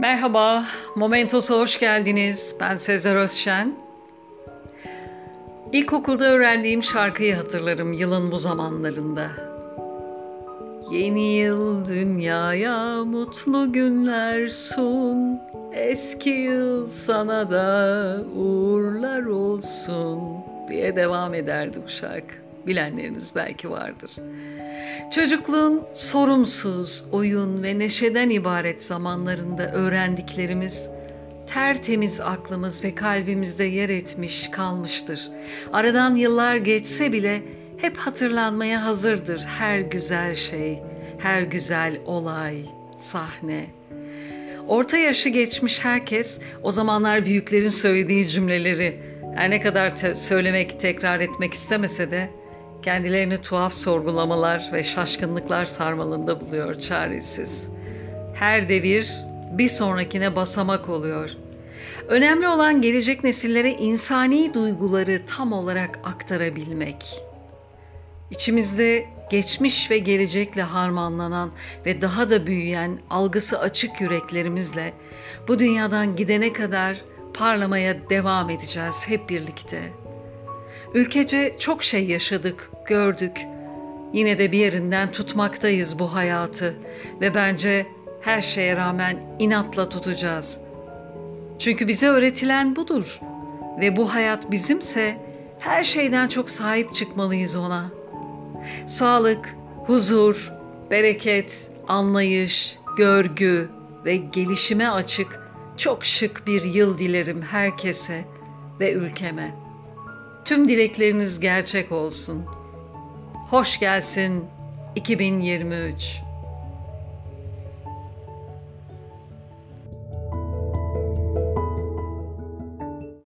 Merhaba, Momentos'a hoş geldiniz. Ben Sezer Özşen. İlkokulda öğrendiğim şarkıyı hatırlarım yılın bu zamanlarında. Yeni yıl dünyaya mutlu günler sun. Eski yıl sana da uğurlar olsun diye devam ederdi bu şarkı. Bilenleriniz belki vardır. Çocukluğun sorumsuz, oyun ve neşeden ibaret zamanlarında öğrendiklerimiz tertemiz aklımız ve kalbimizde yer etmiş kalmıştır. Aradan yıllar geçse bile hep hatırlanmaya hazırdır her güzel şey, her güzel olay, sahne. Orta yaşı geçmiş herkes o zamanlar büyüklerin söylediği cümleleri her ne kadar te- söylemek, tekrar etmek istemese de kendilerini tuhaf sorgulamalar ve şaşkınlıklar sarmalında buluyor çaresiz. Her devir bir sonrakine basamak oluyor. Önemli olan gelecek nesillere insani duyguları tam olarak aktarabilmek. İçimizde geçmiş ve gelecekle harmanlanan ve daha da büyüyen algısı açık yüreklerimizle bu dünyadan gidene kadar parlamaya devam edeceğiz hep birlikte. Ülkece çok şey yaşadık, gördük. Yine de bir yerinden tutmaktayız bu hayatı ve bence her şeye rağmen inatla tutacağız. Çünkü bize öğretilen budur ve bu hayat bizimse her şeyden çok sahip çıkmalıyız ona. Sağlık, huzur, bereket, anlayış, görgü ve gelişime açık çok şık bir yıl dilerim herkese ve ülkeme. Tüm dilekleriniz gerçek olsun. Hoş gelsin 2023.